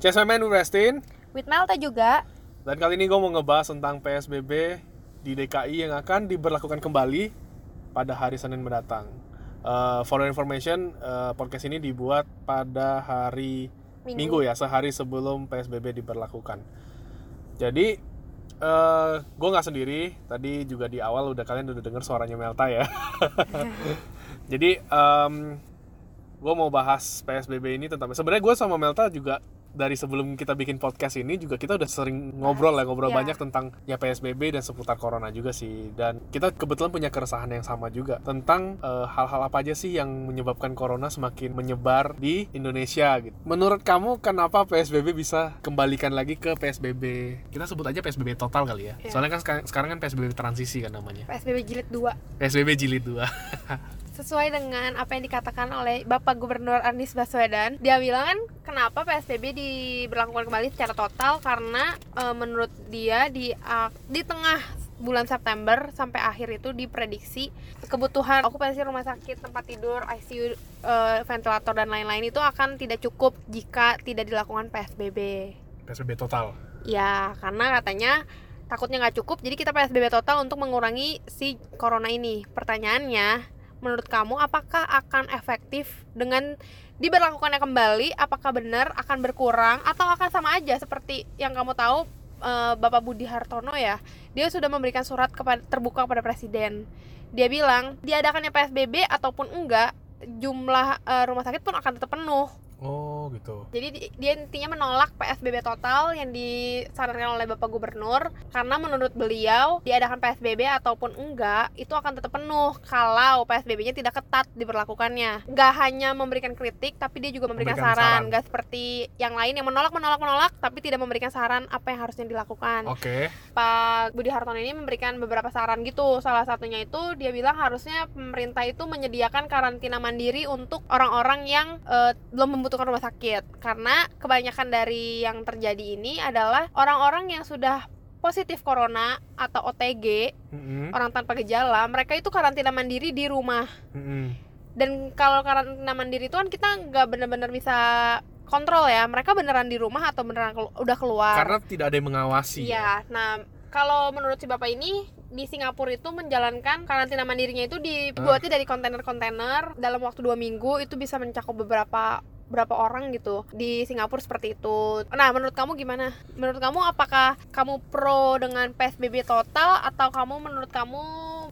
CSMN Westin With Melta juga. Dan kali ini gue mau ngebahas tentang PSBB di DKI yang akan diberlakukan kembali pada hari Senin mendatang. Uh, for your information, uh, podcast ini dibuat pada hari Minggu. Minggu. ya, sehari sebelum PSBB diberlakukan. Jadi, uh, gue nggak sendiri. Tadi juga di awal udah kalian udah denger suaranya Melta ya. Jadi, gue mau bahas PSBB ini tentang sebenarnya gue sama Melta juga dari sebelum kita bikin podcast ini juga kita udah sering ngobrol ya ngobrol Iya. banyak tentang ya PSBB dan seputar corona juga sih dan kita kebetulan punya keresahan yang sama juga tentang eh, hal-hal apa aja sih yang menyebabkan corona semakin menyebar di Indonesia gitu. Menurut kamu kenapa PSBB bisa kembalikan lagi ke PSBB? Kita sebut aja PSBB total kali ya. Iya. Soalnya kan sekarang, sekarang kan PSBB transisi kan namanya. PSBB jilid 2. PSBB jilid 2. Sesuai dengan apa yang dikatakan oleh Bapak Gubernur Anies Baswedan, dia bilang kan kenapa PSBB diberlakukan kembali secara total karena e, menurut dia di ak- di tengah bulan September sampai akhir itu diprediksi kebutuhan okupansi rumah sakit, tempat tidur, ICU, e, ventilator dan lain-lain itu akan tidak cukup jika tidak dilakukan PSBB. PSBB total. Ya, karena katanya takutnya nggak cukup, jadi kita PSBB total untuk mengurangi si corona ini. Pertanyaannya, menurut kamu apakah akan efektif dengan diberlakukannya kembali? Apakah benar akan berkurang atau akan sama aja seperti yang kamu tahu eh, Bapak Budi Hartono ya? Dia sudah memberikan surat kepada terbuka kepada presiden. Dia bilang, diadakannya PSBB ataupun enggak, jumlah eh, rumah sakit pun akan tetap penuh. Oh, gitu. Jadi di- dia intinya menolak PSBB total yang disarankan oleh Bapak Gubernur karena menurut beliau diadakan PSBB ataupun enggak itu akan tetap penuh kalau PSBB-nya tidak ketat diberlakukannya. Nggak hanya memberikan kritik tapi dia juga memberikan, Memberikan saran. saran. Nggak seperti yang lain yang menolak menolak menolak tapi tidak memberikan saran apa yang harusnya dilakukan. Oke. Pak Budi Hartono ini memberikan beberapa saran gitu. Salah satunya itu dia bilang harusnya pemerintah itu menyediakan karantina mandiri untuk orang-orang yang eh, belum membutuhkan rumah sakit. Karena kebanyakan dari yang terjadi ini adalah orang-orang yang sudah positif corona atau OTG, Mm-mm. orang tanpa gejala, mereka itu karantina mandiri di rumah. Mm-mm. Dan kalau karantina mandiri itu kan kita nggak benar-benar bisa kontrol ya. Mereka beneran di rumah atau beneran kelu- udah keluar. Karena tidak ada yang mengawasi. ya. Iya, nah kalau menurut si bapak ini di Singapura itu menjalankan karantina mandirinya itu dibuatnya dari kontainer-kontainer dalam waktu dua minggu itu bisa mencakup beberapa berapa orang gitu di Singapura seperti itu. Nah, menurut kamu gimana? Menurut kamu apakah kamu pro dengan PSBB total atau kamu menurut kamu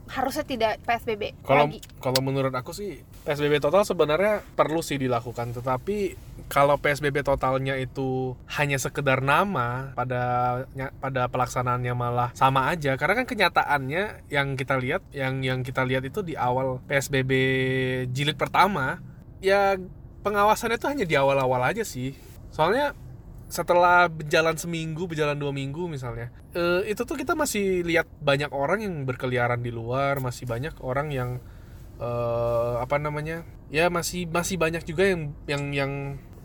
harusnya tidak PSBB Kalau lagi? kalau menurut aku sih PSBB total sebenarnya perlu sih dilakukan, tetapi kalau PSBB totalnya itu hanya sekedar nama pada pada pelaksanaannya malah sama aja karena kan kenyataannya yang kita lihat yang yang kita lihat itu di awal PSBB jilid pertama ya pengawasannya itu hanya di awal-awal aja sih. Soalnya setelah berjalan seminggu, berjalan dua minggu misalnya, eh, itu tuh kita masih lihat banyak orang yang berkeliaran di luar, masih banyak orang yang eh, apa namanya, ya masih masih banyak juga yang yang yang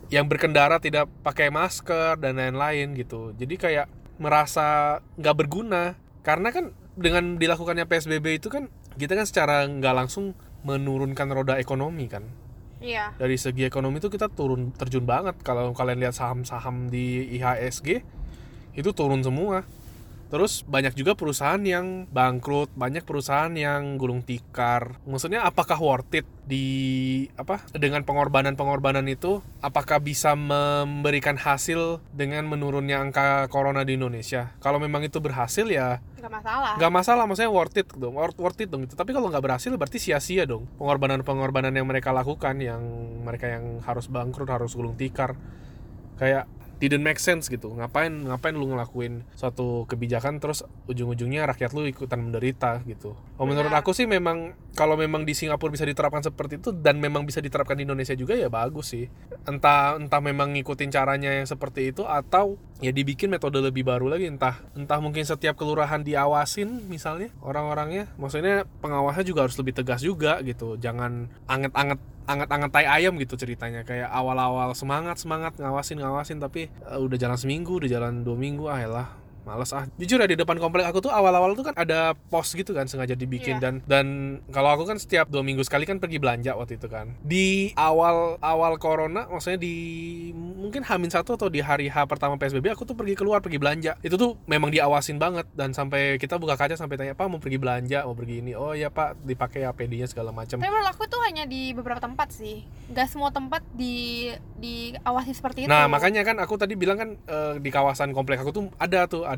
yang berkendara tidak pakai masker dan lain-lain gitu. Jadi kayak merasa nggak berguna karena kan dengan dilakukannya PSBB itu kan kita kan secara nggak langsung menurunkan roda ekonomi kan Iya. dari segi ekonomi itu kita turun terjun banget kalau kalian lihat saham-saham di IHSG itu turun semua terus banyak juga perusahaan yang bangkrut banyak perusahaan yang gulung tikar. Maksudnya apakah worth it di apa dengan pengorbanan-pengorbanan itu apakah bisa memberikan hasil dengan menurunnya angka corona di Indonesia? Kalau memang itu berhasil ya nggak masalah. nggak masalah maksudnya worth it dong worth, worth it dong gitu. Tapi kalau nggak berhasil berarti sia-sia dong. Pengorbanan pengorbanan yang mereka lakukan yang mereka yang harus bangkrut harus gulung tikar. Kayak didn't make sense gitu. Ngapain ngapain lu ngelakuin suatu kebijakan terus ujung-ujungnya rakyat lu ikutan menderita gitu. Oh, menurut Benar. aku sih memang kalau memang di Singapura bisa diterapkan seperti itu dan memang bisa diterapkan di Indonesia juga ya bagus sih. Entah entah memang ngikutin caranya yang seperti itu atau ya dibikin metode lebih baru lagi. Entah entah mungkin setiap kelurahan diawasin misalnya orang-orangnya. Maksudnya pengawasnya juga harus lebih tegas juga gitu. Jangan anget-anget anget-anget tai ayam gitu ceritanya. Kayak awal-awal semangat semangat ngawasin ngawasin tapi eh, udah jalan seminggu udah jalan dua minggu ah elah males ah jujur ya di depan komplek aku tuh awal-awal tuh kan ada pos gitu kan sengaja dibikin Iya. dan dan kalau aku kan setiap dua minggu sekali kan pergi belanja waktu itu kan di awal awal corona maksudnya di mungkin Hamin satu atau di hari H pertama PSBB aku tuh pergi keluar pergi belanja itu tuh memang diawasin banget dan sampai kita buka kaca sampai tanya pak mau pergi belanja mau pergi ini oh ya pak dipakai APD-nya segala macam Tapi menurut aku tuh hanya di beberapa tempat sih. Gak semua tempat di diawasi seperti itu. nah makanya kan aku tadi bilang kan eh, di kawasan komplek aku tuh ada tuh ada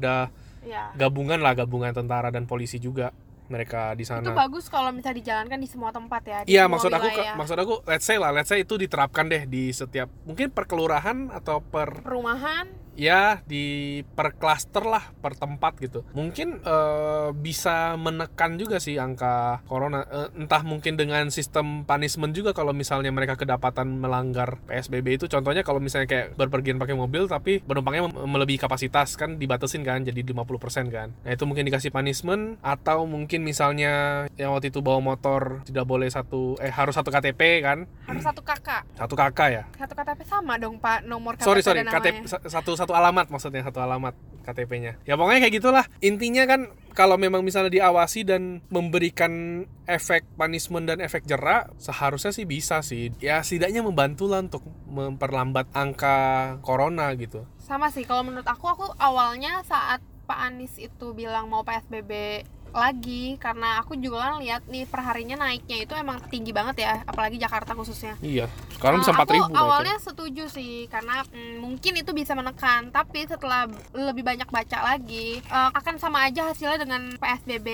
ya. gabungan lah gabungan tentara dan polisi juga mereka di Itu sana bagus kalau misalnya dijalankan di semua tempat ya. Iya maksud aku wilayah. maksud aku let's say lah let's say itu diterapkan deh di setiap mungkin per kelurahan atau per perumahan ya di per klaster lah per tempat gitu. Mungkin eh, bisa menekan juga sih angka corona. Eh, entah mungkin dengan sistem punishment juga kalau misalnya mereka kedapatan melanggar PSBB itu. Contohnya kalau misalnya kayak berpergian pakai mobil tapi penumpangnya melebihi kapasitas kan dibatasin kan jadi 50% kan. Nah itu mungkin dikasih punishment atau mungkin misalnya yang waktu itu bawa motor tidak boleh satu eh harus satu KTP kan. Harus satu kakak satu kakak ya? Satu KTP sama dong pak nomor KTP sorry sorry KTP namanya. sa- satu satu alamat maksudnya satu alamat KTP-nya ya pokoknya kayak gitulah. Intinya kan kalau memang misalnya diawasi dan memberikan efek punishment dan efek jerak seharusnya sih bisa sih. Ya setidaknya membantu lah untuk memperlambat angka corona gitu. Sama sih kalau menurut aku aku awalnya saat Pak Anies itu bilang mau PSBB lagi karena aku juga kan lihat nih perharinya naiknya itu emang tinggi banget ya apalagi Jakarta khususnya iya sekarang bisa Nah, empat ribu awalnya setuju sih karena mm, mungkin itu bisa menekan, tapi setelah lebih banyak baca lagi eh, akan sama aja hasilnya dengan PSBB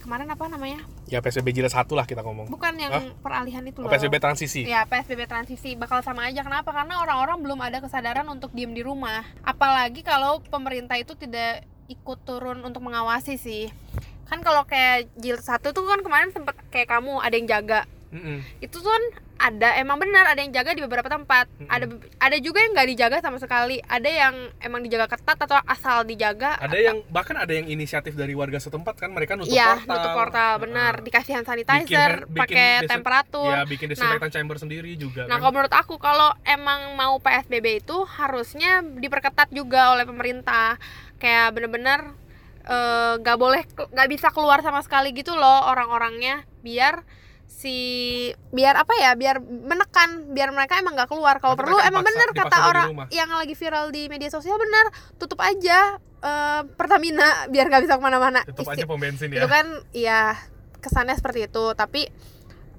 kemarin apa namanya? ya PSBB jilid satu lah kita ngomong Bukan yang Hah? peralihan itu oh, loh. PSBB transisi Ya PSBB transisi bakal sama aja kenapa? Karena orang-orang belum ada kesadaran untuk diem di rumah. Apalagi kalau pemerintah itu tidak ikut turun untuk mengawasi sih. Kan kalau kayak jilid satu tuh kan kemarin sempet kayak kamu ada yang jaga. Mm-mm. itu tuh kan ada emang benar ada yang jaga di beberapa tempat. Mm-mm. ada ada juga yang nggak dijaga sama sekali. Ada yang emang dijaga ketat atau asal dijaga. Ada yang bahkan ada yang inisiatif dari warga setempat kan mereka nutup Iya, portal. nutup portal benar. Dikasih hand sanitizer pakai temperatur. Ya bikin disinfektan chamber sendiri juga Nah, kan. kalau menurut aku kalau emang mau PSBB itu harusnya diperketat juga oleh pemerintah. Kayak bener-bener eh, nggak boleh nggak bisa keluar sama sekali gitu loh orang-orangnya. Biar si biar apa ya biar menekan biar mereka emang nggak keluar. Kalau perlu emang bener kata orang yang lagi viral di media sosial bener tutup aja eh, Pertamina biar nggak bisa ke mana-mana. Tutup Isti- aja pom bensin itu ya kan ya kesannya seperti itu. Tapi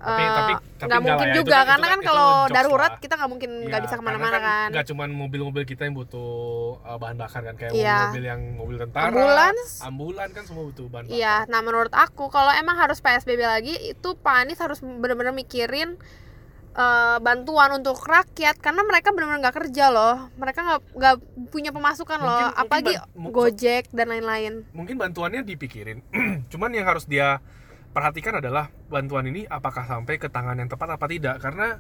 Tapi- eh, tapi- tapi nggak mungkin ya, itu juga kan- itu karena kan- kan itu kalau jokes darurat lah. kita nggak mungkin nggak Iya, bisa ke mana-mana kan, nggak cuma mobil-mobil kita yang butuh uh, bahan bakar kan kayak Iya. mobil yang mobil tentara ambulans. ambulan kan semua butuh bahan bakar. iya nah menurut aku kalau emang harus PSBB lagi itu Pak Anies harus benar-benar mikirin eh, bantuan untuk rakyat karena mereka benar-benar nggak kerja loh. Mereka nggak nggak punya pemasukan loh Mungkin- mungkin apalagi Gojek dan lain-lain. mungkin bantuannya dipikirin cuman yang harus dia perhatikan adalah bantuan ini apakah sampai ke tangan yang tepat apa tidak. Karena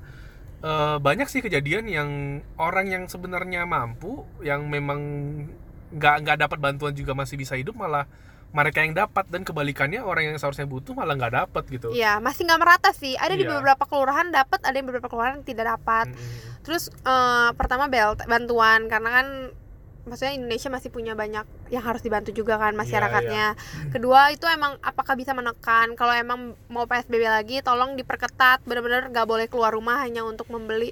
eh, banyak sih kejadian yang orang yang sebenarnya mampu yang memang nggak nggak dapat bantuan juga masih bisa hidup malah mereka yang dapat. Dan kebalikannya orang yang seharusnya butuh malah nggak dapat gitu. Iya masih nggak merata sih. Ada di Iya. beberapa kelurahan dapat ada di beberapa kelurahan tidak dapat. Mm-mm. Terus eh, pertama BLT bantuan. Karena kan maksudnya Indonesia masih punya banyak yang harus dibantu juga kan masyarakatnya. Kedua itu emang apakah bisa menekan kalau emang mau PSBB lagi tolong diperketat benar-benar nggak boleh keluar rumah hanya untuk membeli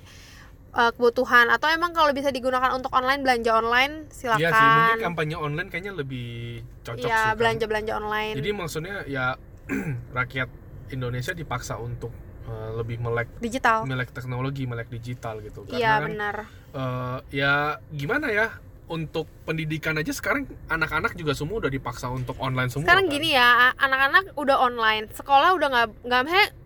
eh, kebutuhan atau emang kalau bisa digunakan untuk online belanja online silakan. Iya sih, mungkin kampanye online kayaknya lebih cocok sih. Iya, kan. belanja-belanja online. Jadi maksudnya ya rakyat Indonesia dipaksa untuk eh, lebih melek digital. melek teknologi, melek digital gitu. Iya kan benar. eh, ya gimana ya untuk pendidikan aja sekarang anak-anak juga semua udah dipaksa untuk online semua. Sekarang kan. gini ya, anak-anak udah online, sekolah udah nggak nggak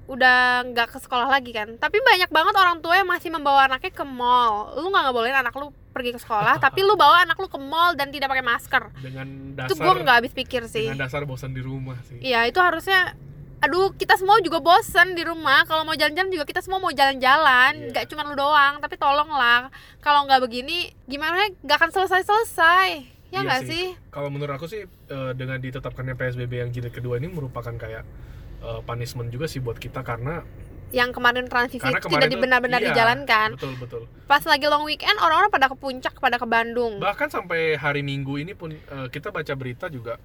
udah nggak ke sekolah lagi kan. Tapi banyak banget orang tua yang masih membawa anaknya ke mall. Lu nggak ngebolehin anak lu pergi ke sekolah, tapi lu bawa anak lu ke mall dan tidak pakai masker. dengan Itu dasar gue nggak habis pikir sih. dengan dasar bosan di rumah sih. Iya itu harusnya. Aduh kita semua juga bosen di rumah. Kalau mau jalan-jalan juga kita semua mau jalan-jalan. Iya. Nggak cuma lu doang. Tapi tolonglah. Kalau nggak begini, gimana? Nggak akan selesai-selesai. Ya Iya nggak sih. sih? Kalau menurut aku sih eh, dengan ditetapkannya PSBB yang jilid kedua ini merupakan kayak eh, punishment juga sih buat kita karena Yang kemarin transisi Karena tidak kemarin tuh- benar-benar iya. dijalankan. betul betul. pas lagi long weekend orang-orang pada ke puncak pada ke Bandung Bahkan sampai hari Minggu ini pun eh, kita baca berita juga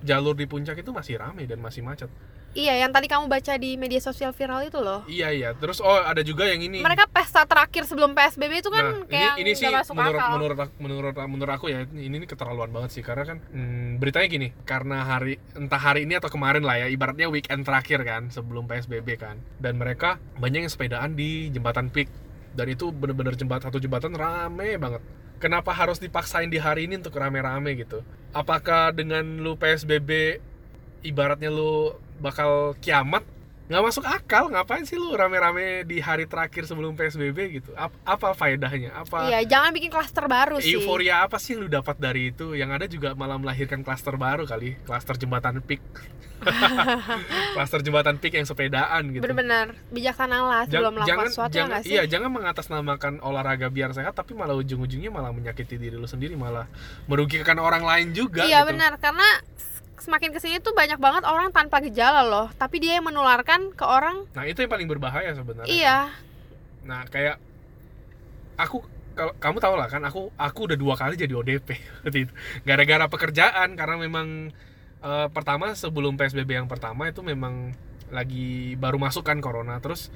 jalur di puncak itu masih ramai dan masih macet. Iya, yang tadi kamu baca di media sosial viral itu loh. Iya iya. Terus oh ada juga yang ini. Mereka pesta terakhir sebelum PSBB itu kan Nah, kayak ini, ini sih masuk menurut, akal. menurut menurut menurut aku ya ini, ini keterlaluan banget sih karena kan hmm, beritanya gini karena hari entah hari ini atau kemarin lah ya ibaratnya weekend terakhir kan sebelum PSBB kan dan mereka banyak yang sepedaan di jembatan Pik dan itu bener-bener jembatan satu jembatan rame banget kenapa harus dipaksain di hari ini untuk rame-rame gitu apakah dengan lu PSBB ibaratnya lu bakal kiamat nggak masuk akal. Ngapain sih lu rame-rame di hari terakhir sebelum PSBB gitu? Ap- apa faedahnya? Apa Iya, jangan bikin klaster baru sih. euforia apa sih yang lu dapat dari itu? Yang ada juga malah melahirkan klaster baru kali klaster jembatan pik. Klaster jembatan pik yang sepedaan gitu. Bener-bener. Bijaksana lah sebelum melakukan sesuatu ya jangan, nggak sih? iya jangan mengatasnamakan olahraga biar sehat tapi malah ujung-ujungnya malah menyakiti diri lu sendiri malah merugikan orang lain juga Iya gitu. benar, karena semakin ke sini tuh banyak banget orang tanpa gejala loh, tapi dia yang menularkan ke orang. nah itu yang paling berbahaya sebenarnya Iya, Nah, kayak aku kalau kamu tahu lah kan aku aku udah dua kali jadi ODP. Gara-gara pekerjaan karena memang eh, pertama sebelum PSBB yang pertama itu memang lagi baru masuk kan corona terus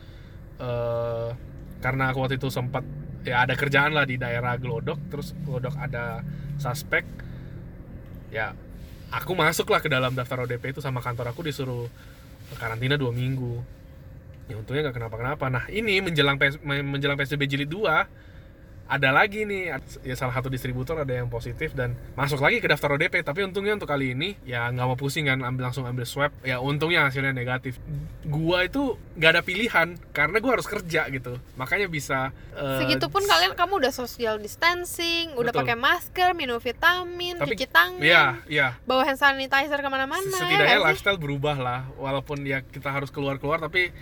eh karena aku waktu itu sempat ya ada kerjaan lah di daerah Glodok terus Glodok ada suspek ya aku masuk lah ke dalam daftar ODP itu sama kantor aku disuruh karantina dua minggu. Ya untungnya nggak kenapa-kenapa. Nah ini menjelang PS, menjelang PSBB jilid 2 ada lagi nih ya salah satu distributor ada yang positif dan masuk lagi ke daftar ODP tapi untungnya untuk kali ini ya nggak mau pusing kan ambil langsung ambil swab ya untungnya hasilnya negatif gua itu nggak ada pilihan karena gua harus kerja gitu makanya bisa eh, segitupun kalian kamu udah social distancing, udah pakai masker, minum vitamin, Tapi- cuci tangan, Iya, iya. bawa hand sanitizer ke mana-mana. Setidaknya ya nggak sih? lifestyle berubah lah, walaupun ya kita harus keluar-keluar, tapi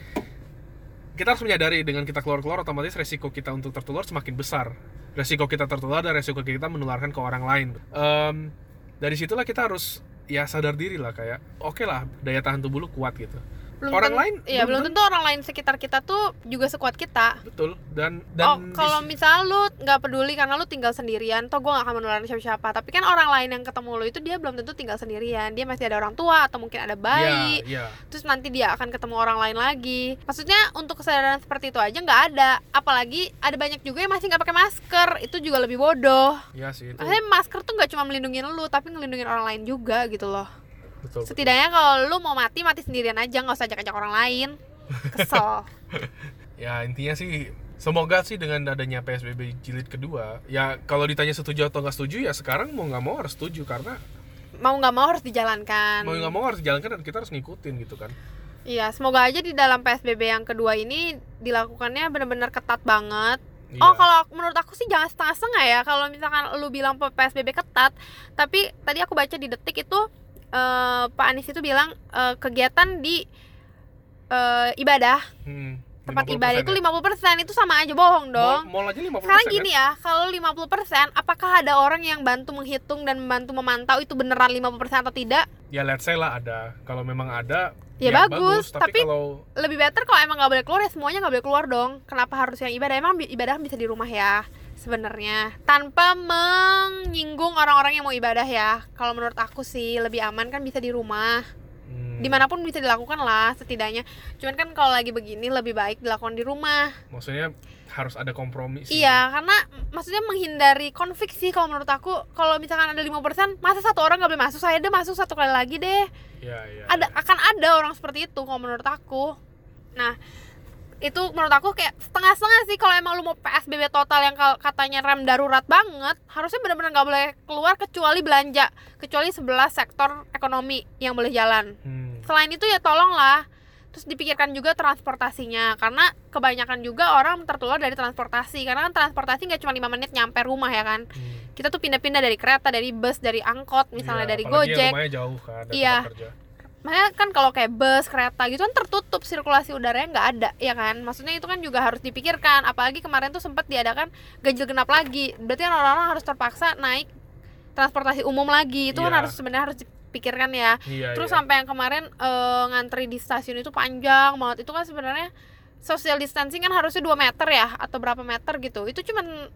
kita harus menyadari dengan kita keluar-keluar otomatis resiko kita untuk tertular semakin besar. Resiko kita tertular dan resiko kita menularkan ke orang lain. Em, dari situlah kita harus ya sadar diri lah kayak oke lah daya tahan tubuh lu kuat gitu. Belum orang ten- lain Iya, belum belum tentu orang lain sekitar kita tuh juga sekuat kita. Betul dan oh, dan di- kalau misal lu nggak peduli karena lu tinggal sendirian, toh gue gak akan menularin siapa-siapa. Tapi kan orang lain yang ketemu lu itu dia belum tentu tinggal sendirian. Dia masih ada orang tua atau mungkin ada bayi. ya, ya. Terus nanti dia akan ketemu orang lain lagi. Maksudnya untuk kesadaran seperti itu aja nggak ada. Apalagi ada banyak juga yang masih nggak pakai masker. Itu juga lebih bodoh. ya sih itu Maksudnya masker tuh nggak cuma melindungi lu, tapi ngelindungin orang lain juga gitu loh. Betul. Setidaknya kalau lu mau mati mati sendirian aja, nggak usah ajak-ajak orang lain. Kesel. Ya intinya sih semoga sih dengan adanya PSBB jilid kedua ya kalau ditanya setuju atau nggak setuju ya sekarang mau nggak mau harus setuju karena mau nggak mau harus dijalankan. mau nggak mau harus dijalankan dan kita harus ngikutin gitu kan Iya, semoga aja di dalam PSBB yang kedua ini dilakukannya benar-benar ketat banget. Iya. Oh, kalau menurut aku sih jangan setengah-setengah ya. Kalau misalkan lu bilang PSBB ketat, tapi tadi aku baca di detik itu eh, Pak Anies itu bilang eh, kegiatan di eh, ibadah Hmm, tempat 50% ibadah itu ya? 50% itu sama aja bohong Mall, dong. mall aja 50% Sekarang kan? gini ya, kalau 50%, apakah ada orang yang bantu menghitung dan membantu memantau itu beneran 50% atau tidak? ya let's say lah ada kalau memang ada Ya bagus, tapi, tapi- kalau lebih better kalau emang nggak boleh keluar ya semuanya nggak boleh keluar dong kenapa harus yang ibadah emang ibadah bisa di rumah ya sebenarnya. Tanpa menyinggung orang-orang yang mau ibadah ya. Kalau menurut aku sih lebih aman kan bisa di rumah. Hmm, di mana pun bisa dilakukan lah setidaknya. Cuman kan kalau lagi begini lebih baik dilakukan di rumah. Maksudnya harus ada kompromi sih. Iya karena maksudnya menghindari konflik sih kalau menurut aku. Kalau misalkan ada 5% masa satu orang nggak boleh masuk? Saya deh masuk satu kali lagi deh. Iya, iya, ada iya. akan ada orang seperti itu kalau menurut aku. Nah itu menurut aku kayak setengah-setengah sih kalau emang lu mau PSBB total yang katanya rem darurat banget harusnya benar-benar nggak boleh keluar kecuali belanja kecuali 11 sektor ekonomi yang boleh jalan. Hmm, selain itu ya tolonglah. Terus dipikirkan juga transportasinya karena kebanyakan juga orang tertular dari transportasi karena kan transportasi nggak cuma 5 menit nyampe rumah ya kan. Hmm. kita tuh pindah-pindah dari kereta dari bus dari angkot misalnya Iya, dari yang gojek. jauh kan dari Iya. Makanya kan kalau kayak bus, kereta gitu kan tertutup sirkulasi udaranya nggak ada, ya kan? Maksudnya itu kan juga harus dipikirkan. Apalagi kemarin tuh sempat diadakan ganjil genap lagi. Berarti kan orang-orang harus terpaksa naik transportasi umum lagi. Itu kan Iya. harus sebenarnya harus dipikirkan ya. Iya, Terus iya. sampai yang kemarin eh, ngantri di stasiun itu panjang banget. Itu kan sebenarnya social distancing kan harusnya 2 meter ya atau berapa meter gitu. Itu cuman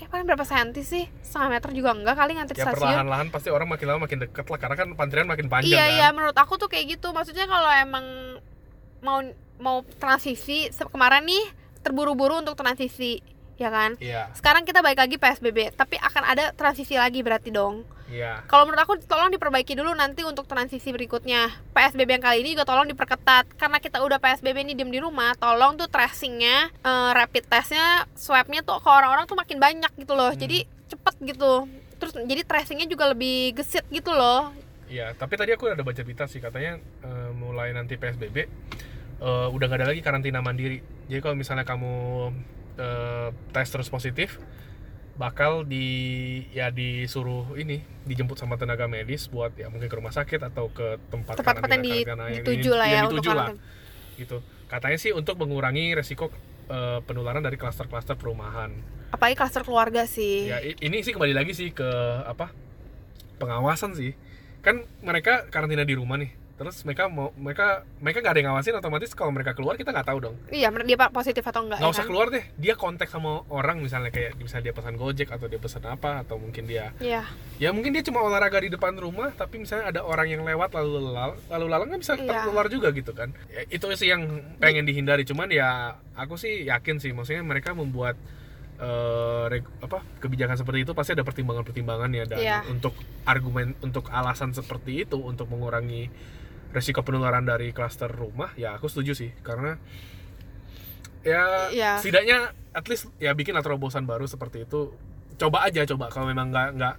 ya paling berapa senti sih? Setengah meter juga enggak kali ngantri ya stasiun. perlahan-lahan pasti orang makin lama makin deket lah karena kan antrian makin panjang iya kan? iya menurut aku tuh kayak gitu. Maksudnya kalau emang mau mau transisi kemarin nih terburu-buru untuk transisi ya kan? Iya. Sekarang kita balik lagi PSBB tapi akan ada transisi lagi berarti dong iya. Kalau menurut aku tolong diperbaiki dulu nanti untuk transisi berikutnya. PSBB yang kali ini juga tolong diperketat. Karena kita udah PSBB ini diem di rumah tolong tuh tracingnya eh, rapid testnya swabnya tuh ke orang-orang tuh makin banyak gitu loh. Hmm. jadi cepet gitu. Terus jadi tracingnya juga lebih gesit gitu loh. Iya, tapi tadi aku ada baca berita sih katanya eh, mulai nanti PSBB eh, udah gak ada lagi karantina mandiri. Jadi kalau misalnya kamu eh, tes terus positif, bakal di ya disuruh ini dijemput sama tenaga medis buat ya mungkin ke rumah sakit atau ke tempat tempat-tempat yang di- dituju lah ya dituju lah, gitu. Katanya sih untuk mengurangi resiko eh, penularan dari klaster-klaster perumahan. apalagi klaster keluarga sih Ya ini sih kembali lagi sih ke apa pengawasan sih. Kan mereka karantina di rumah nih. Terus mereka mau mereka mereka nggak ada yang ngawasin otomatis kalau mereka keluar kita nggak tahu dong. iya dia positif atau enggak Nggak ya usah kan? keluar deh. Dia kontak sama orang misalnya kayak misalnya dia pesan Gojek atau dia pesan apa atau mungkin dia iya ya mungkin dia cuma olahraga di depan rumah tapi misalnya ada orang yang lewat lalu lalang lalu lalang kan bisa Iya. tertular juga gitu kan. Ya, itu sih yang pengen dihindari cuman ya aku sih yakin sih maksudnya mereka membuat eh, reg- apa kebijakan seperti itu pasti ada pertimbangan-pertimbangan ya dan Iya. untuk argumen untuk alasan seperti itu untuk mengurangi resiko penularan dari klaster rumah ya aku setuju sih. Karena ya Iya. setidaknya at least ya bikin terobosan baru seperti itu. Coba aja coba. Kalau memang nggak nggak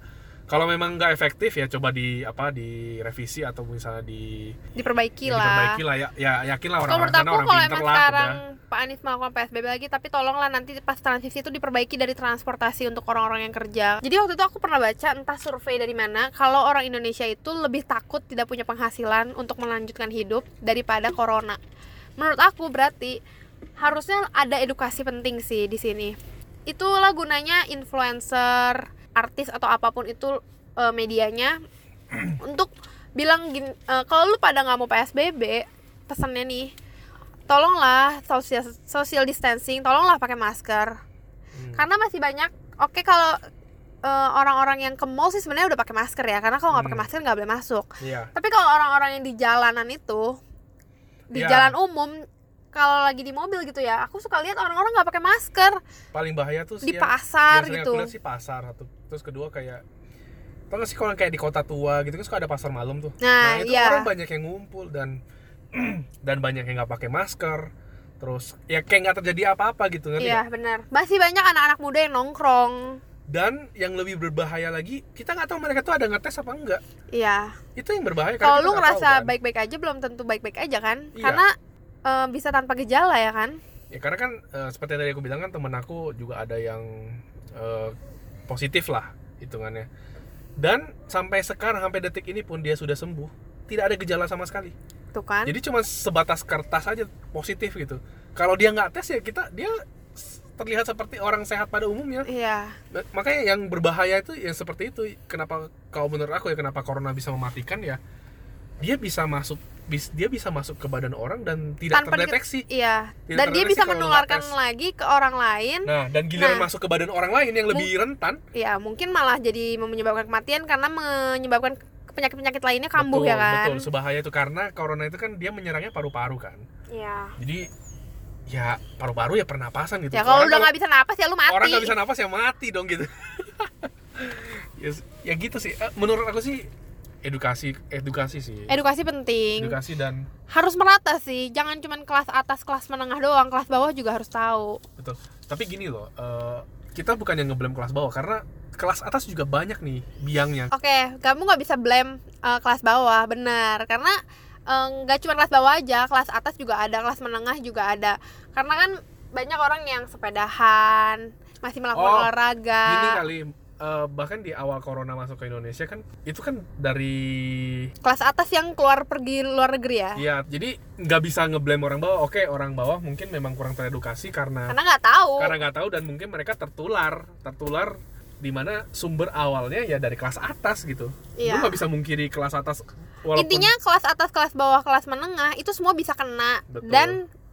kalau memang nggak efektif ya coba di apa direvisi atau misalnya di diperbaiki ya lah diperbaiki lah ya, ya yakin lah Kalau orang-orang sana aku orang kalau emang lah sekarang udah. Pak Anies melakukan PSBB lagi tapi tolonglah nanti pas transisi itu diperbaiki dari transportasi untuk orang-orang yang kerja. Jadi waktu itu aku pernah baca entah survei dari mana kalau orang Indonesia itu lebih takut tidak punya penghasilan untuk melanjutkan hidup daripada corona. Menurut aku berarti harusnya ada edukasi penting sih di sini. Itulah gunanya influencer, artis atau apa pun itu eh, medianya untuk bilang gini, eh, kalau lu pada nggak mau PSBB, pesannya nih, tolonglah social social distancing, tolonglah pakai masker. Hmm. Karena masih banyak, oke kalau eh, orang-orang yang ke mall sih sebenarnya udah pakai masker ya, karena kalau nggak pakai Hmm. masker nggak boleh masuk. Iya. Tapi kalau orang-orang yang di jalanan itu, di Ya. jalan umum, kalau lagi di mobil gitu ya, aku suka lihat orang-orang nggak pakai masker paling bahaya tuh di yang- pasar yang gitu. aku lihat sih pasar satu terus kedua kayak tau gak sih kalau kayak di kota tua gitu kan suka ada pasar malam tuh Nah, itu iya. orang banyak yang ngumpul dan dan banyak yang nggak pakai masker terus ya kayak nggak terjadi apa-apa gitu ngerti Iya benar. Masih banyak anak-anak muda yang nongkrong. dan yang lebih berbahaya lagi kita nggak tahu mereka tuh ada ngetes apa enggak Iya. itu yang berbahaya Kalau lu ngerasa kan. baik-baik aja belum tentu baik-baik aja kan? Iya. Karena eh, bisa tanpa gejala ya kan? ya karena kan eh, seperti yang tadi aku bilang kan temen aku juga ada yang eh, positif lah hitungannya. Dan sampai sekarang sampai detik ini pun dia sudah sembuh. Tidak ada gejala sama sekali. Tuh kan? jadi cuma sebatas kertas aja positif gitu. Kalau dia nggak tes ya kita dia terlihat seperti orang sehat pada umumnya. Iya. Makanya yang berbahaya itu yang seperti itu. Kenapa kalau menurut aku ya kenapa corona bisa mematikan ya dia bisa masuk dia bisa masuk ke badan orang dan tidak Tanpa di- terdeteksi Iya. Tidak Dan dia bisa menularkan lagi ke orang lain. nah dan giliran Nah. masuk ke badan orang lain yang lebih rentan Ya mungkin malah jadi menyebabkan kematian karena menyebabkan penyakit-penyakit lainnya kambuh betul, ya kan? betul sebahaya itu karena corona itu kan dia menyerangnya paru-paru kan Iya. jadi ya paru-paru ya pernapasan gitu Ya kalau udah nggak bisa napas ya lu mati. orang nggak bisa napas ya mati dong gitu ya, ya gitu sih Eh, menurut aku sih edukasi edukasi sih Edukasi penting. edukasi dan Harus merata sih. Jangan cuman kelas atas, kelas menengah doang. Kelas bawah juga harus tahu. betul tapi gini loh eh, kita bukan yang ngeblame kelas bawah karena kelas atas juga banyak nih biangnya Oke, kamu nggak bisa blame uh, kelas bawah, benar. Karena uh, nggak cuma kelas bawah aja, kelas atas juga ada, kelas menengah juga ada. Karena kan banyak orang yang sepedahan, masih melakukan Oh, olahraga. Gini kali eh, bahkan di awal corona masuk ke Indonesia kan itu kan dari Kelas atas yang keluar pergi luar negeri ya. ya jadi nggak bisa ngeblame orang bawah oke orang bawah mungkin memang kurang teredukasi karena Karena nggak tahu. karena nggak tahu dan mungkin mereka tertular tertular di mana sumber awalnya ya dari kelas atas gitu Iya. lu nggak bisa mungkiri kelas atas walaupun Intinya kelas atas, kelas bawah, kelas menengah itu semua bisa kena Betul. dan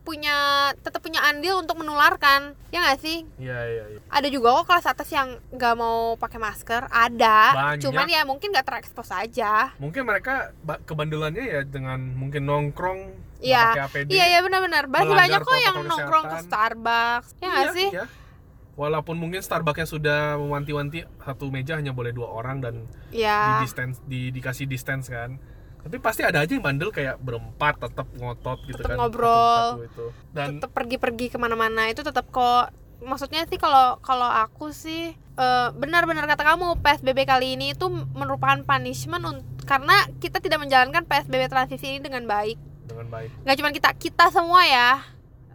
punya tetap punya andil untuk menularkan ya nggak sih Iya iya iya. ada juga kok kelas atas yang nggak mau pakai masker ada Banyak. cuman ya mungkin nggak terekspos aja Mungkin mereka ba- kebandelannya ya dengan mungkin nongkrong Iya. iya iya benar-benar Melanggar banyak kok yang protokol nongkrong ke kesehatan. Starbucks ya nggak Iya, sih iya. Walaupun mungkin Starbucksnya sudah mewanti-wanti satu meja hanya boleh dua orang dan di ya distance di dikasih distance kan. Tapi pasti ada aja yang bandel kayak berempat tetap ngotot gitu Tetep kan. ngobrol. itu. Dan tetap pergi-pergi ke mana-mana itu tetap kok maksudnya sih kalau kalau aku sih eh, benar-benar kata kamu PSBB kali ini itu merupakan punishment un- karena kita tidak menjalankan PSBB transisi ini dengan baik dengan baik nggak cuma kita kita semua ya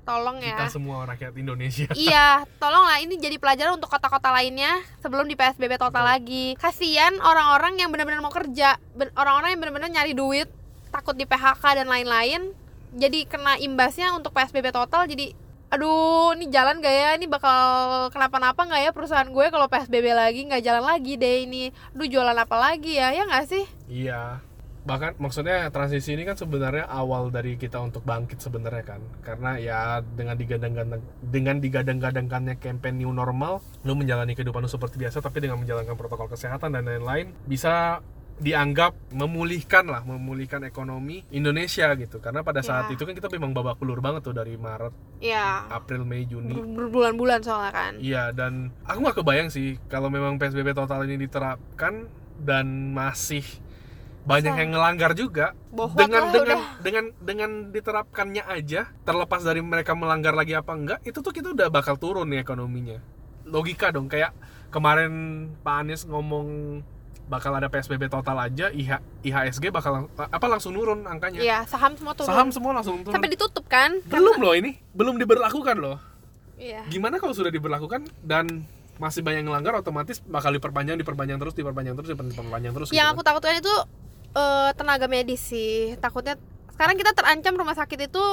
tolong ya kita semua rakyat Indonesia. iya tolonglah ini jadi pelajaran untuk kota-kota lainnya sebelum di PSBB total Betul. lagi kasihan orang-orang yang benar-benar mau kerja orang-orang yang benar-benar nyari duit takut di PHK dan lain-lain jadi kena imbasnya untuk PSBB total jadi aduh ini jalan gak ya ini bakal kenapa-napa nggak ya perusahaan gue kalau PSBB lagi nggak jalan lagi deh ini aduh jualan apa lagi ya ya nggak sih Iya. Bahkan maksudnya transisi ini kan sebenarnya awal dari kita untuk bangkit sebenarnya kan. Karena ya dengan digadang-gadang dengan digadang-gadangkannya campaign new normal, lu menjalani kehidupan lu seperti biasa tapi dengan menjalankan protokol kesehatan dan lain-lain bisa dianggap memulihkan lah, memulihkan ekonomi Indonesia gitu. Karena pada saat Ya. itu kan kita memang babak belur banget tuh dari Maret, ya April, Mei, Juni. ber- berbulan-bulan soalnya kan Iya dan aku nggak kebayang sih kalau memang PSBB total ini diterapkan dan masih banyak yang ngelanggar juga bohong dengan dengan udah. dengan dengan diterapkannya aja terlepas dari mereka melanggar lagi apa enggak itu tuh kita udah bakal turun nih ekonominya logika dong kayak kemarin Pak Anies ngomong bakal ada PSBB total aja IH, IHSG bakal lang- apa langsung nurun angkanya Iya, saham semua turun. saham semua langsung turun Sampai ditutup kan? belum loh ini belum diberlakukan loh Iya. gimana kalau sudah diberlakukan dan masih banyak yang ngelanggar otomatis bakal diperpanjang diperpanjang terus diperpanjang terus diperpanjang terus Yang gitu aku takutkan itu eh, tenaga medis sih. Takutnya sekarang kita terancam rumah sakit itu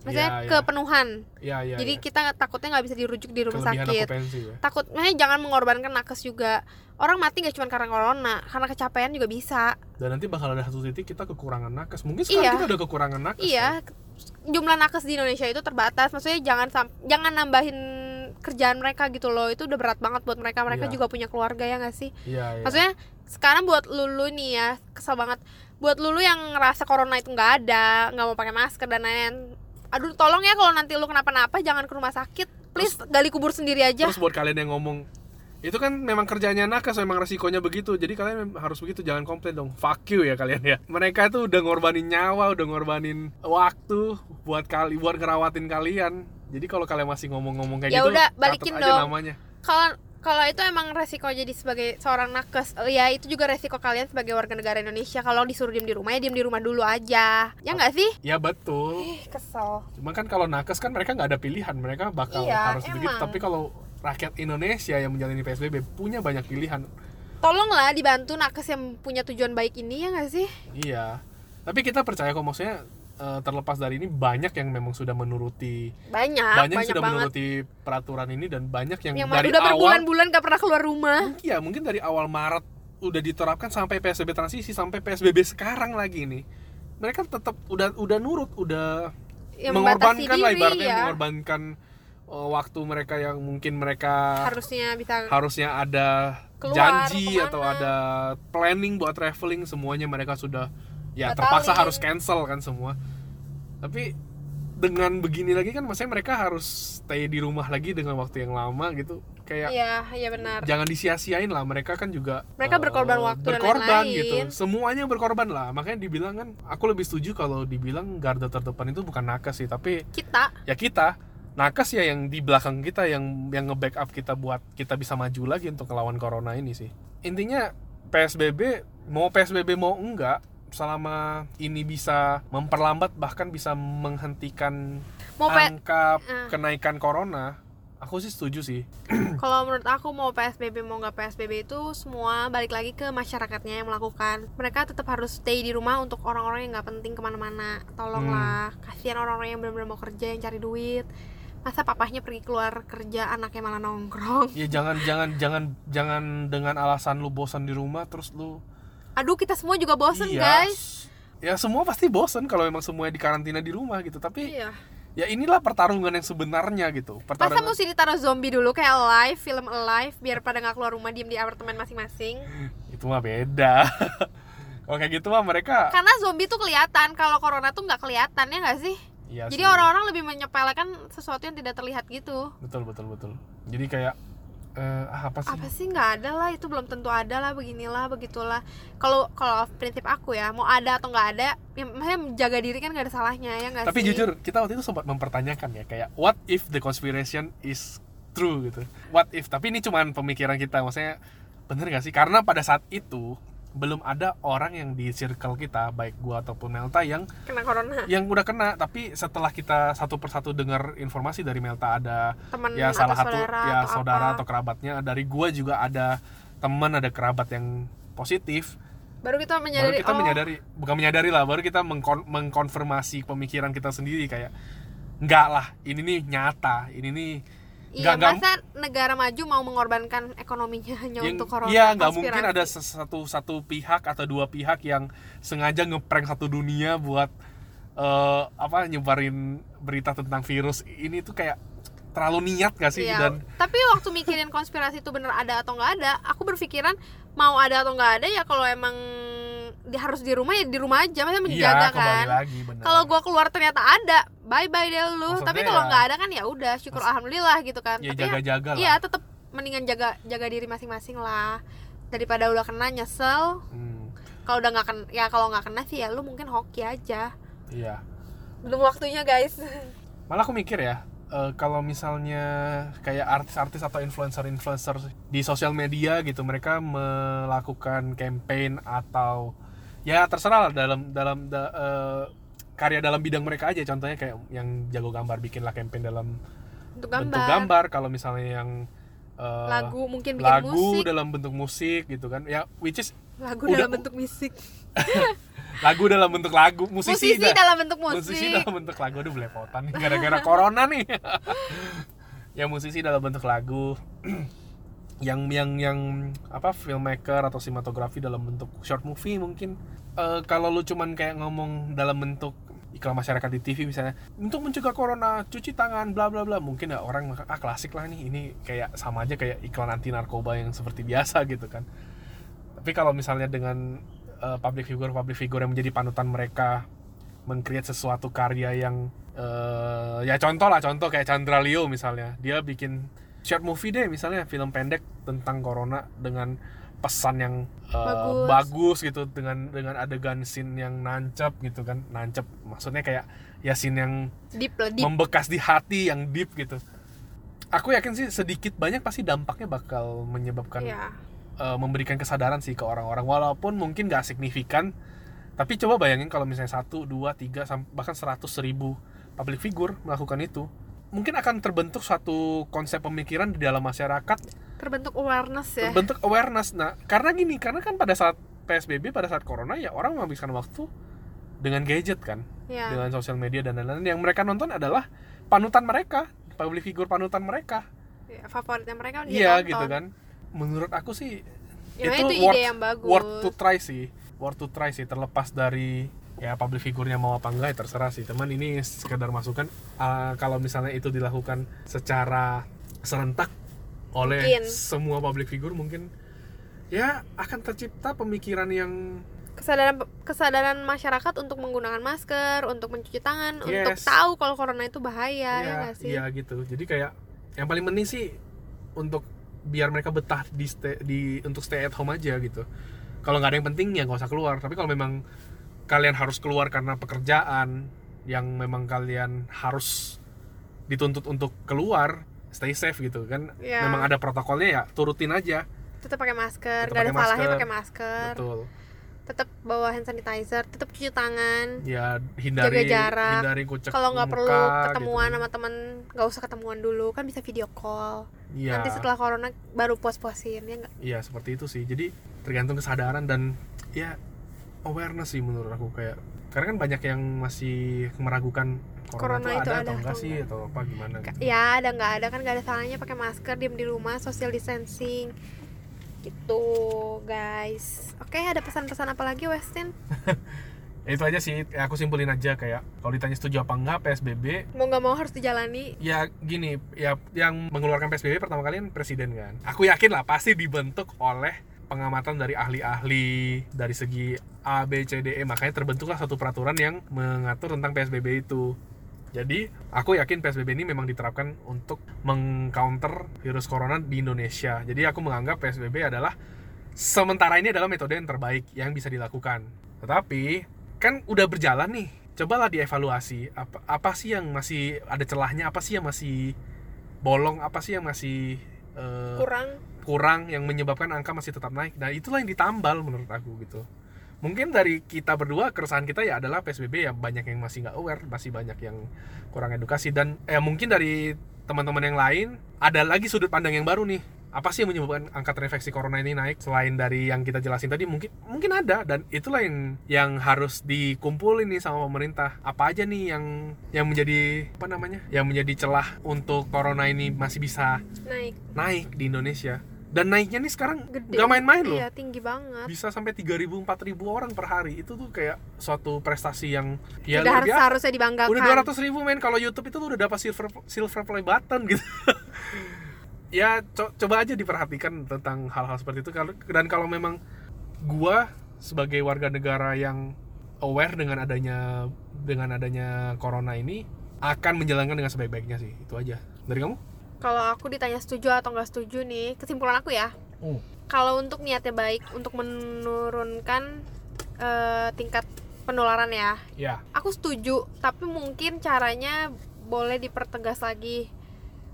maksudnya Iya, iya. kepenuhan. kan. ya, ya, Jadi ya. kita takutnya nggak bisa dirujuk di rumah kelebihan sakit. ya Takut, maksudnya jangan mengorbankan nakes juga. Orang mati nggak cuma karena corona, karena kecapean juga bisa. dan nanti bakal ada satu titik kita kekurangan nakes mungkin sekarang Iya. kita udah kekurangan nakes kan? Iya, jumlah nakes di Indonesia itu terbatas. Maksudnya jangan jangan nambahin kerjaan mereka gitu loh. Itu udah berat banget buat mereka. Mereka Iya. juga punya keluarga ya nggak sih? iya, iya. Maksudnya sekarang buat lulu nih ya kesel banget. Buat lulu yang ngerasa corona itu nggak ada, nggak mau pakai masker dan lain-lain. Aduh, tolong ya kalau nanti lu kenapa-napa jangan ke rumah sakit. Please gali kubur sendiri aja. terus buat kalian yang ngomong itu kan memang kerjanya nakes memang resikonya begitu jadi kalian harus begitu jangan komplain dong fuck you ya kalian ya mereka tuh udah ngorbanin nyawa udah ngorbanin waktu buat kali buat ngerawatin kalian jadi kalau kalian masih ngomong-ngomong kayak Ya gitu udah, balikin dong. namanya Kalau kalau itu emang resiko jadi sebagai seorang nakes, ya itu juga resiko kalian sebagai warga negara Indonesia. Kalau disuruh diem di rumah ya diem di rumah dulu aja. Ya nggak sih? ya betul Ih, kesel. Cuma kan kalau nakes kan mereka nggak ada pilihan, mereka bakal Iya, harus begitu. emang. Tapi kalau rakyat Indonesia yang menjalani PSBB punya banyak pilihan, Tolonglah dibantu nakes yang punya tujuan baik ini ya nggak sih? iya. Tapi kita percaya kok maksudnya eh, terlepas dari ini banyak yang memang sudah menuruti Banyak, banyak, banyak, sudah banget. menuruti peraturan ini dan banyak yang, Yang dari udah awal berbulan-bulan gak pernah keluar rumah. iya mungkin dari awal Maret udah diterapkan sampai PSBB transisi sampai PSBB sekarang lagi nih. Mereka tetap udah udah nurut, udah membatasi mengorbankan lah diri, ibaratnya ya. mengorbankan eh, waktu mereka yang mungkin mereka Harusnya bisa harusnya ada Keluar, janji ke mana. atau ada planning buat traveling semuanya mereka sudah ya Batalin. terpaksa harus cancel kan semua. Tapi dengan begini lagi kan maksudnya mereka harus stay di rumah lagi dengan waktu yang lama gitu. Kayak Iya, iya benar. jangan disia-siain lah mereka kan juga Mereka eh, berkorban waktu dan berkorban lain-lain. gitu. Semuanya berkorban lah. Makanya dibilang kan aku lebih setuju kalau dibilang garda terdepan itu bukan nakes sih tapi Kita. ya kita. Nakes ya yang di belakang kita yang yang nge-backup kita buat kita bisa maju lagi untuk melawan corona ini sih. Intinya PSBB mau PSBB mau enggak selama ini bisa memperlambat bahkan bisa menghentikan mau angka Ah. kenaikan corona aku sih setuju sih kalau menurut aku mau PSBB mau nggak PSBB itu semua balik lagi ke masyarakatnya yang melakukan. Mereka tetap harus stay di rumah untuk orang-orang yang nggak penting ke mana-mana. Tolonglah, Hmm. kasihan orang-orang yang benar-benar mau kerja yang cari duit. Masa papahnya pergi keluar kerja, anaknya malah nongkrong. ya jangan jangan jangan jangan dengan alasan lu bosan di rumah terus lu Aduh, kita semua juga bosen Iya, guys. ya semua pasti bosan kalau memang semuanya di karantina di rumah gitu tapi Iya. ya inilah pertarungan yang sebenarnya gitu Masa pertarungan mesti ditaruh zombie dulu kayak live, film alive biar pada nggak keluar rumah diem di apartemen masing-masing. itu mah beda kalau kayak gitu mah mereka Karena zombie tuh kelihatan, kalau corona tuh nggak kelihatan ya nggak sih? Iya Jadi orang-orang lebih menyepelekan sesuatu yang tidak terlihat gitu. betul betul betul jadi kayak ah, apa sih? Apa sih? Nggak ada lah, itu belum tentu ada lah, beginilah, begitulah. Kalau kalau prinsip aku ya, mau ada atau nggak ada, ya, maksudnya menjaga diri kan nggak ada salahnya ya nggak tapi sih? jujur kita waktu itu sempat mempertanyakan ya kayak what if the conspiration is true gitu? What if? Tapi ini cuman pemikiran kita maksudnya bener gak sih? Karena pada saat itu belum ada orang yang di circle kita baik gua ataupun Melta yang kena corona, yang udah kena. Tapi setelah kita satu persatu dengar informasi dari Melta ada teman ya salah satu saudara ya atau saudara apa. atau kerabatnya. Dari gua juga ada teman ada kerabat yang positif. Baru kita baru menyadari kita oh. menyadari bukan menyadari lah baru kita mengkon- mengkonfirmasi pemikiran kita sendiri kayak enggak lah ini nih nyata ini nih iya nggak- masa negara maju mau mengorbankan ekonominya hanya yang untuk corona iya nggak mungkin ada satu satu pihak atau dua pihak yang sengaja ngeprank satu dunia buat eh, apa nyebarin berita tentang virus. Ini tuh kayak terlalu niat gak sih? Iya, dan tapi waktu mikirin konspirasi itu bener ada atau nggak ada, aku berpikiran mau ada atau nggak ada ya kalau emang di, harus di rumah ya di rumah aja, maksudnya menjaga iya kan. Kalau gua keluar ternyata ada, bye bye deh lu. Maksudnya Tapi kalau ya- nggak ada kan ya udah, syukur alhamdulillah gitu kan. ya Tapi ya, jaga-jaga lah iya tetap mendingan jaga jaga diri masing-masing lah daripada udah kena nyesel. Hmm, Kalau udah nggak kena, ya kalau nggak kena sih ya lu mungkin hoki aja. iya Belum waktunya guys. malah aku mikir ya eh, kalau misalnya kayak artis-artis atau influencer-influencer di sosial media gitu mereka melakukan campaign atau ya terserah lah dalam dalam da- eh, karya dalam bidang mereka aja. Contohnya kayak yang jago gambar bikinlah campaign dalam bentuk gambar, gambar. Kalau misalnya yang eh, lagu mungkin bikin lagu musik, dalam bentuk musik gitu kan. Ya which is lagu udah- dalam bentuk musik. lagu dalam bentuk lagu musisi, Musisi dah. dalam bentuk musik. musisi dalam bentuk lagu. Aduh belepotan nih. Gara-gara corona nih. Ya musisi dalam bentuk lagu yang yang yang apa filmmaker atau sinematografi dalam bentuk short movie mungkin. Eh, kalau lu cuman kayak ngomong dalam bentuk iklan masyarakat di TV misalnya untuk mencegah corona cuci tangan bla bla bla. Mungkin ya orang ah klasik lah nih ini kayak sama aja kayak iklan anti narkoba yang seperti biasa gitu kan. Tapi kalau misalnya dengan eh, public figure public figure yang menjadi panutan mereka mengcreate sesuatu karya yang eh, ya contoh lah contoh kayak Chandra Leo misalnya dia bikin short movie deh misalnya film pendek tentang corona dengan pesan yang eh, Bagus. bagus gitu dengan dengan adegan scene yang nancep gitu kan nancep. Maksudnya kayak ya scene yang deep deep. membekas di hati yang deep gitu. Aku yakin sih sedikit banyak pasti dampaknya bakal menyebabkan ya uh, memberikan kesadaran sih ke orang-orang. Walaupun mungkin gak signifikan tapi coba bayangin kalau misalnya satu dua tiga bahkan seratus ribu public figure melakukan itu mungkin akan terbentuk suatu konsep pemikiran di dalam masyarakat. Terbentuk awareness ya. Terbentuk awareness. Nah karena gini karena kan pada saat psbb pada saat corona ya orang menghabiskan waktu dengan gadget kan ya. dengan sosial media dan lain-lain. Yang mereka nonton adalah panutan mereka public figure panutan mereka. Ya, favoritnya mereka dia iya gitu kan. Menurut aku sih ya, itu itu, worth- ide yang bagus. worth to try sih. Worth to try sih terlepas dari ya public figurnya mau apa enggak ya terserah sih. Teman ini sekedar masukan Ah, kalau misalnya itu dilakukan secara serentak oleh Mungkin. semua public figure mungkin ya akan tercipta pemikiran yang kesadaran kesadaran masyarakat untuk menggunakan masker untuk mencuci tangan untuk Yes. tahu kalau corona itu bahaya ya ya, sih? ya gitu. Jadi kayak yang paling penting sih untuk biar mereka betah di stay, di untuk stay at home aja gitu. Kalau nggak ada yang penting ya nggak usah keluar. Tapi kalau memang kalian harus keluar karena pekerjaan yang memang kalian harus dituntut untuk keluar stay safe gitu kan Ya. memang ada protokolnya ya turutin aja tetap pakai masker Tetap nggak ada pakai salahnya masker. pakai masker betul tetap bawa hand sanitizer tetap cuci tangan ya hindari Jaga jarak. hindari kucek kalau nggak perlu muka, ketemuan gitu. sama temen nggak usah ketemuan dulu kan bisa video call Iya. nanti setelah corona baru puas-puasin ya nggak Iya seperti itu sih. Jadi tergantung kesadaran dan ya awareness sih menurut aku kayak karena kan banyak yang masih meragukan corona, Corona itu itu ada, ada atau enggak sih atau apa gimana. gitu. ya ada nggak ada kan nggak ada salahnya pakai masker diem di rumah social distancing gitu guys oke ada pesan-pesan apa lagi Westin Ya, itu aja sih ya, aku simpulin aja kayak kalau ditanya setuju apa enggak PSBB mau nggak mau harus dijalani ya gini ya yang mengeluarkan PSBB pertama kali kan presiden kan aku yakin lah pasti dibentuk oleh pengamatan dari ahli-ahli dari segi A B C D E. Makanya terbentuklah satu peraturan yang mengatur tentang PSBB itu. Jadi aku yakin PSBB ini memang diterapkan untuk mengcounter virus corona di Indonesia. Jadi aku menganggap PSBB adalah sementara ini adalah metode yang terbaik yang bisa dilakukan. Tetapi kan udah berjalan nih. Cobalah dievaluasi. Apa apa sih yang masih ada celahnya? Apa sih yang masih bolong? Apa sih yang masih eh, kurang kurang yang menyebabkan angka masih tetap naik. Nah itulah yang ditambal menurut aku gitu. Mungkin dari kita berdua keresahan kita ya adalah PSBB ya banyak yang masih nggak aware masih banyak yang kurang edukasi. Dan ya mungkin dari teman-teman yang lain ada lagi sudut pandang yang baru nih. Apa sih yang menyebabkan angka terinfeksi corona ini naik? Selain dari yang kita jelasin tadi mungkin mungkin ada. Dan itulah yang yang harus dikumpulin nih sama pemerintah. Apa aja nih yang yang menjadi apa namanya yang menjadi celah untuk corona ini masih bisa naik. naik di Indonesia dan naiknya nih sekarang gede. nggak main-main loh. Iya tinggi banget. Bisa sampai 3.000 4.000 orang per hari. Itu tuh kayak suatu prestasi yang ya udah harus harusnya dibanggakan. Udah 200 ribu men. Kalau YouTube itu tuh udah dapat silver silver play button gitu. Ya co- coba aja diperhatikan tentang hal-hal seperti itu. Dan kalau memang gua sebagai warga negara yang aware dengan adanya dengan adanya corona ini akan menjalankan dengan sebaik-baiknya sih. Itu aja. Dari kamu kalau aku ditanya setuju atau nggak setuju nih kesimpulan aku ya. Hmm. kalau untuk niatnya baik untuk menurunkan eh, tingkat penularan ya. Ya. Aku setuju tapi mungkin caranya boleh dipertegas lagi.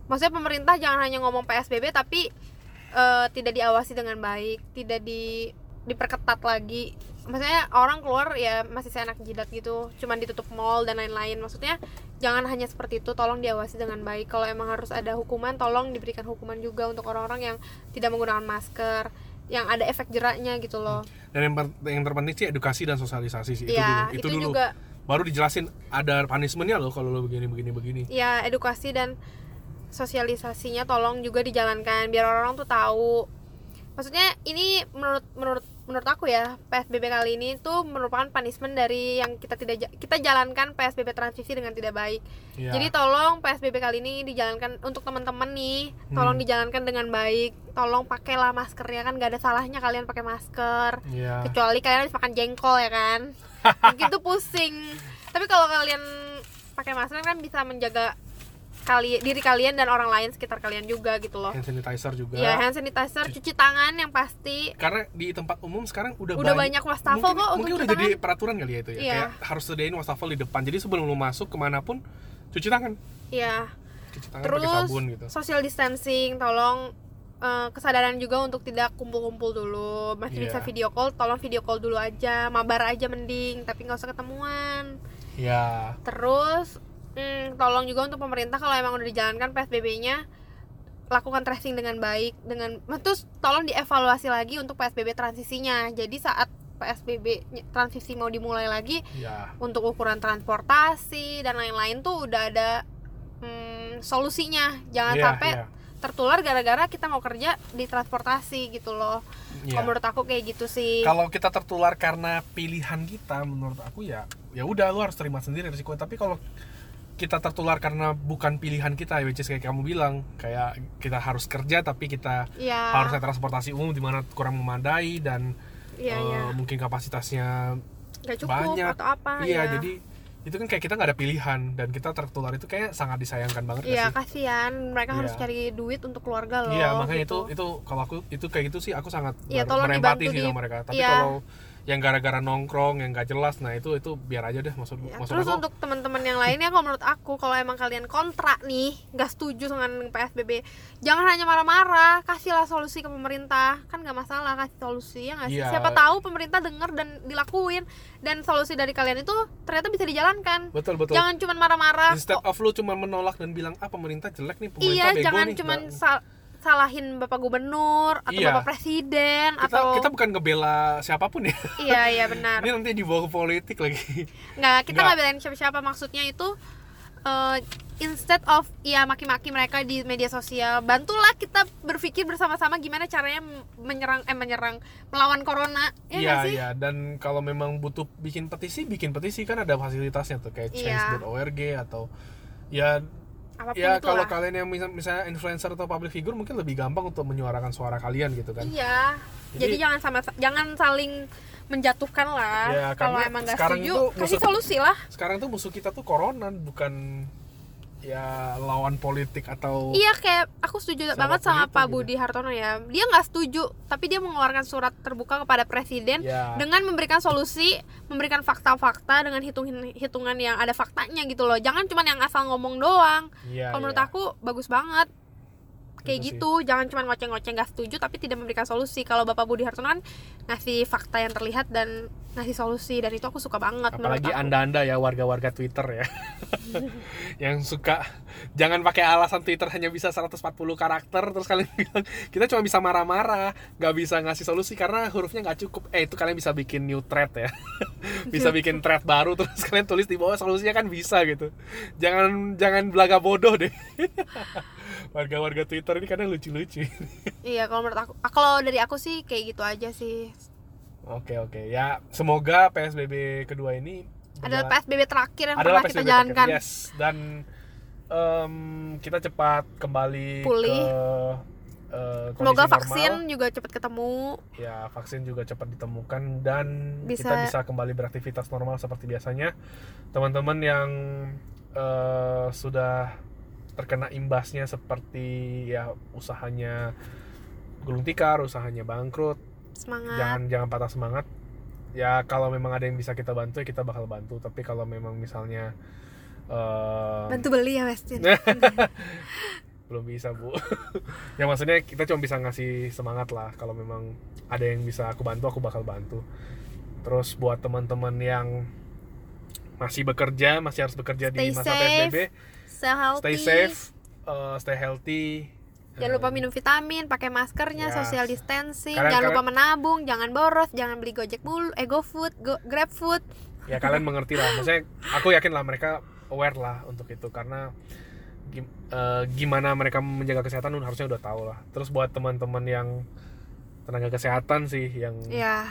Maksudnya pemerintah jangan hanya ngomong PSBB tapi eh, tidak diawasi dengan baik tidak di diperketat lagi. Maksudnya orang keluar ya masih seenak jidat gitu cuman ditutup mall dan lain-lain. Maksudnya jangan hanya seperti itu tolong diawasi dengan baik. Kalau emang harus ada hukuman tolong diberikan hukuman juga untuk orang-orang yang tidak menggunakan masker yang ada efek jeraknya gitu loh. Dan yang, yang terpenting sih edukasi dan sosialisasi sih. Itu ya dulu. itu, itu, dulu. juga baru dijelasin ada punishmentnya loh kalau lo begini begini. Begini ya edukasi dan sosialisasinya tolong juga dijalankan biar orang-orang tuh tahu maksudnya ini menurut menurut menurut aku ya PSBB kali ini tuh merupakan punishment dari yang kita tidak kita jalankan PSBB transisi dengan tidak baik. Ya. jadi tolong PSBB kali ini dijalankan untuk teman-teman nih tolong Hmm. dijalankan dengan baik tolong pakailah maskernya kan gak ada salahnya kalian pakai masker. Ya kecuali kalian habis makan jengkol ya kan. Mungkin tuh pusing. Tapi kalau kalian pakai masker kan bisa menjaga kali diri kalian dan orang lain sekitar kalian juga gitu loh. Hand sanitizer juga. Ya hand sanitizer cuci tangan yang pasti. Karena di tempat umum sekarang udah, udah banyak. wastafel mungkin, kok mungkin udah cuci jadi tangan. peraturan kali ya itu ya. Iya. kayak harus sediain wastafel di depan. Jadi sebelum lu masuk ke mana pun cuci tangan. Ya cuci tangan terus pakai sabun gitu. social distancing tolong eh, kesadaran juga untuk tidak kumpul-kumpul dulu. Masih Iya. bisa video call tolong video call dulu aja. Mabar aja mending tapi nggak usah ketemuan. Ya Terus hmm, tolong juga untuk pemerintah kalau emang udah dijalankan PSBB-nya lakukan tracing dengan baik dengan terus tolong dievaluasi lagi untuk PSBB transisinya. Jadi saat PSBB transisi mau dimulai lagi ya untuk ukuran transportasi dan lain-lain tuh udah ada hmm, solusinya. Jangan Iya, sampai iya, tertular gara-gara kita mau kerja di transportasi gitu loh. iya. Kalau menurut aku kayak gitu sih. kalau kita tertular karena pilihan kita menurut aku ya ya udah lu harus terima sendiri risiko tapi kalau kita tertular karena bukan pilihan kita which is kayak kamu bilang kayak kita harus kerja tapi kita Iya. harus naik transportasi umum di mana kurang memadai dan Iya, eh, iya. mungkin kapasitasnya Gak cukup banyak. atau apa iya ya. jadi itu kan kayak kita nggak ada pilihan dan kita tertular itu kayak sangat disayangkan banget Iya sih kasihan mereka harus Iya. cari duit untuk keluarga loh. Iya makanya gitu. itu itu kalau aku itu kayak gitu sih aku sangat Iya, tolong dibantu sih di- sama mereka. Tapi iya. kalau yang gara-gara nongkrong yang gak jelas, nah itu itu biar aja deh maksud Ya, maksud terus aku. untuk teman-teman yang lainnya kalau menurut aku kalau emang kalian kontra nih nggak setuju dengan PSBB jangan hanya marah-marah kasihlah solusi ke pemerintah kan nggak masalah kasih solusi ya nggak sih Iya. siapa tahu pemerintah denger dan dilakuin dan solusi dari kalian itu ternyata bisa dijalankan betul betul. jangan cuma marah-marah Instead of lu cuma menolak dan bilang ah pemerintah jelek nih pemerintah iya bego jangan nih. cuma salahin bapak gubernur atau Iya. bapak presiden kita atau kita bukan ngebela siapa pun ya. iya iya benar Ini nanti dibawa ke politik lagi. nggak kita Nggak. belain siapa-siapa maksudnya itu eh, instead of ya maki-maki mereka di media sosial bantulah kita berpikir bersama-sama gimana caranya menyerang eh menyerang melawan corona ya Iya, sih iya. Dan kalau memang butuh bikin petisi, bikin petisi kan ada fasilitasnya tuh kayak Iya. change.org atau ya apa pun ya kalau lah. kalian yang misal, misalnya influencer atau public figure mungkin lebih gampang untuk menyuarakan suara kalian gitu kan. iya jadi, Jadi- jangan sama jangan saling menjatuhkan lah Ya, kalau emang sekarang setuju itu kasih solusi lah Sekarang tuh musuh kita tuh corona bukan ya lawan politik atau Iya kayak aku setuju banget sama Pak gitu. Budi Hartono ya. Dia nggak setuju, tapi dia mengeluarkan surat terbuka kepada presiden ya dengan memberikan solusi, memberikan fakta-fakta dengan hitung hitungan yang ada faktanya gitu loh. Jangan cuma yang asal ngomong doang. iya, Kalau menurut iya. aku bagus banget. Kayak Itu sih. gitu, jangan cuma ngoceh-ngoceh nggak setuju tapi tidak memberikan solusi. Kalau Bapak Budi Hartono kan ngasih fakta yang terlihat dan ngasih solusi dan itu aku suka banget apalagi anda-anda ya warga-warga Twitter ya. Yang suka jangan pakai alasan Twitter hanya bisa 140 karakter terus kalian bilang kita cuma bisa marah-marah nggak bisa ngasih solusi karena hurufnya nggak cukup. Eh itu kalian bisa bikin new thread ya. Bisa bikin thread baru terus kalian tulis di bawah solusinya kan bisa gitu. Jangan jangan belaga bodoh deh warga-warga Twitter ini kadang lucu-lucu Iya, kalau menurut aku kalau dari aku sih kayak gitu aja sih. oke oke ya semoga PSBB kedua ini Adalah PSBB terakhir yang adalah pernah kita PSBB jalankan. terakhir. Yes, dan em, kita cepat kembali Pulih. ke kondisi Semoga normal. vaksin juga cepat ketemu. Ya, vaksin juga cepat ditemukan dan Bisa- kita bisa kembali beraktivitas normal seperti biasanya. Teman-teman yang eh, sudah terkena imbasnya seperti ya usahanya gulung tikar, usahanya bangkrut, Semangat. jangan jangan patah semangat. Ya kalau memang ada yang bisa kita bantu ya kita bakal bantu. Tapi kalau memang misalnya eh, Bantu beli ya Westin. belum bisa bu. Ya maksudnya kita cuma bisa ngasih semangat lah. Kalau memang ada yang bisa aku bantu aku bakal bantu. Terus buat teman-teman yang masih bekerja masih harus bekerja di Stay masa safe, psbb Stay healthy. stay safe eh, stay healthy Jangan lupa minum vitamin, pakai maskernya, Ya. social distancing, Kalian- jangan lupa kalian- menabung, jangan boros, jangan beli Gojek mulu, eh GoFood, go, GrabFood. ya kalian mengerti lah maksudnya aku yakin lah mereka aware lah untuk itu karena eh, gimana mereka menjaga kesehatan harusnya udah tahu lah terus buat teman-teman yang tenaga kesehatan sih yang Ya,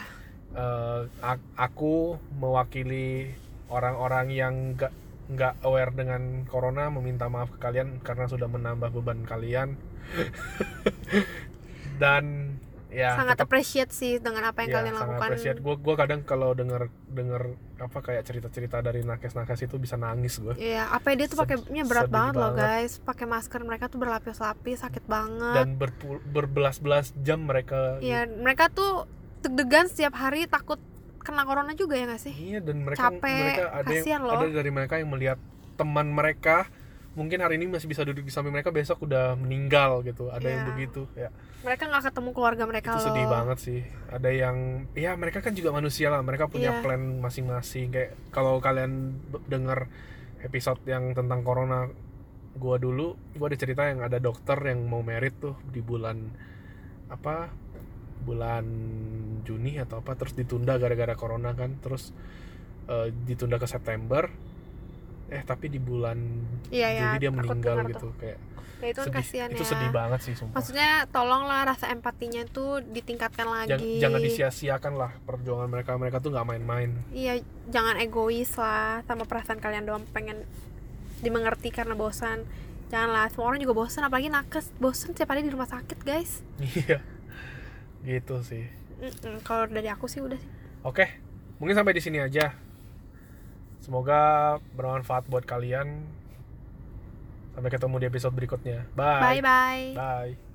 eh, a- aku mewakili orang-orang yang nggak nggak aware dengan corona meminta maaf ke kalian karena sudah menambah beban kalian dan ya sangat tetap appreciate sih dengan apa yang ya, kalian sangat lakukan. appreciate gue gue kadang kalau denger denger apa kayak cerita-cerita dari nakes-nakes itu bisa nangis gue Iya, APD tuh Sed- pakainya berat sedih banget loh banget. guys. Pakai masker mereka tuh berlapis-lapis, sakit banget. dan berpul- berbelas-belas jam mereka Iya, mereka tuh deg-degan setiap hari takut kena corona juga ya gak sih? iya dan mereka Capek, mereka ada yang loh. ada dari mereka yang melihat teman mereka mungkin hari ini masih bisa duduk di samping mereka besok udah meninggal gitu ada yang Iya. begitu ya Mereka nggak ketemu keluarga mereka itu loh. sedih banget sih ada yang ya mereka kan juga manusia lah mereka punya Iya. plan masing-masing kayak kalau kalian denger episode yang tentang corona gua dulu gua ada cerita yang ada dokter yang mau merit tuh di bulan apa bulan Juni atau apa terus ditunda gara-gara corona kan terus eh, ditunda ke September eh tapi di bulan Iya ya, Juli dia takut meninggal gitu tuh. kayak Ya itu kan sedih kasihan itu ya. sedih banget sih sumpah Maksudnya tolonglah rasa empatinya tuh ditingkatkan jangan, lagi. jangan disia-siakan lah perjuangan mereka mereka tuh nggak main-main Iya, jangan egois lah sama perasaan kalian doang pengen dimengerti karena bosan. Janganlah, semua orang juga bosan apalagi nakes. Bosan setiap hari di rumah sakit, guys. iya gitu sih. Kalau dari aku sih udah sih. oke mungkin sampai di sini aja. Semoga bermanfaat buat kalian. Sampai ketemu di episode berikutnya. Bye. Bye bye. bye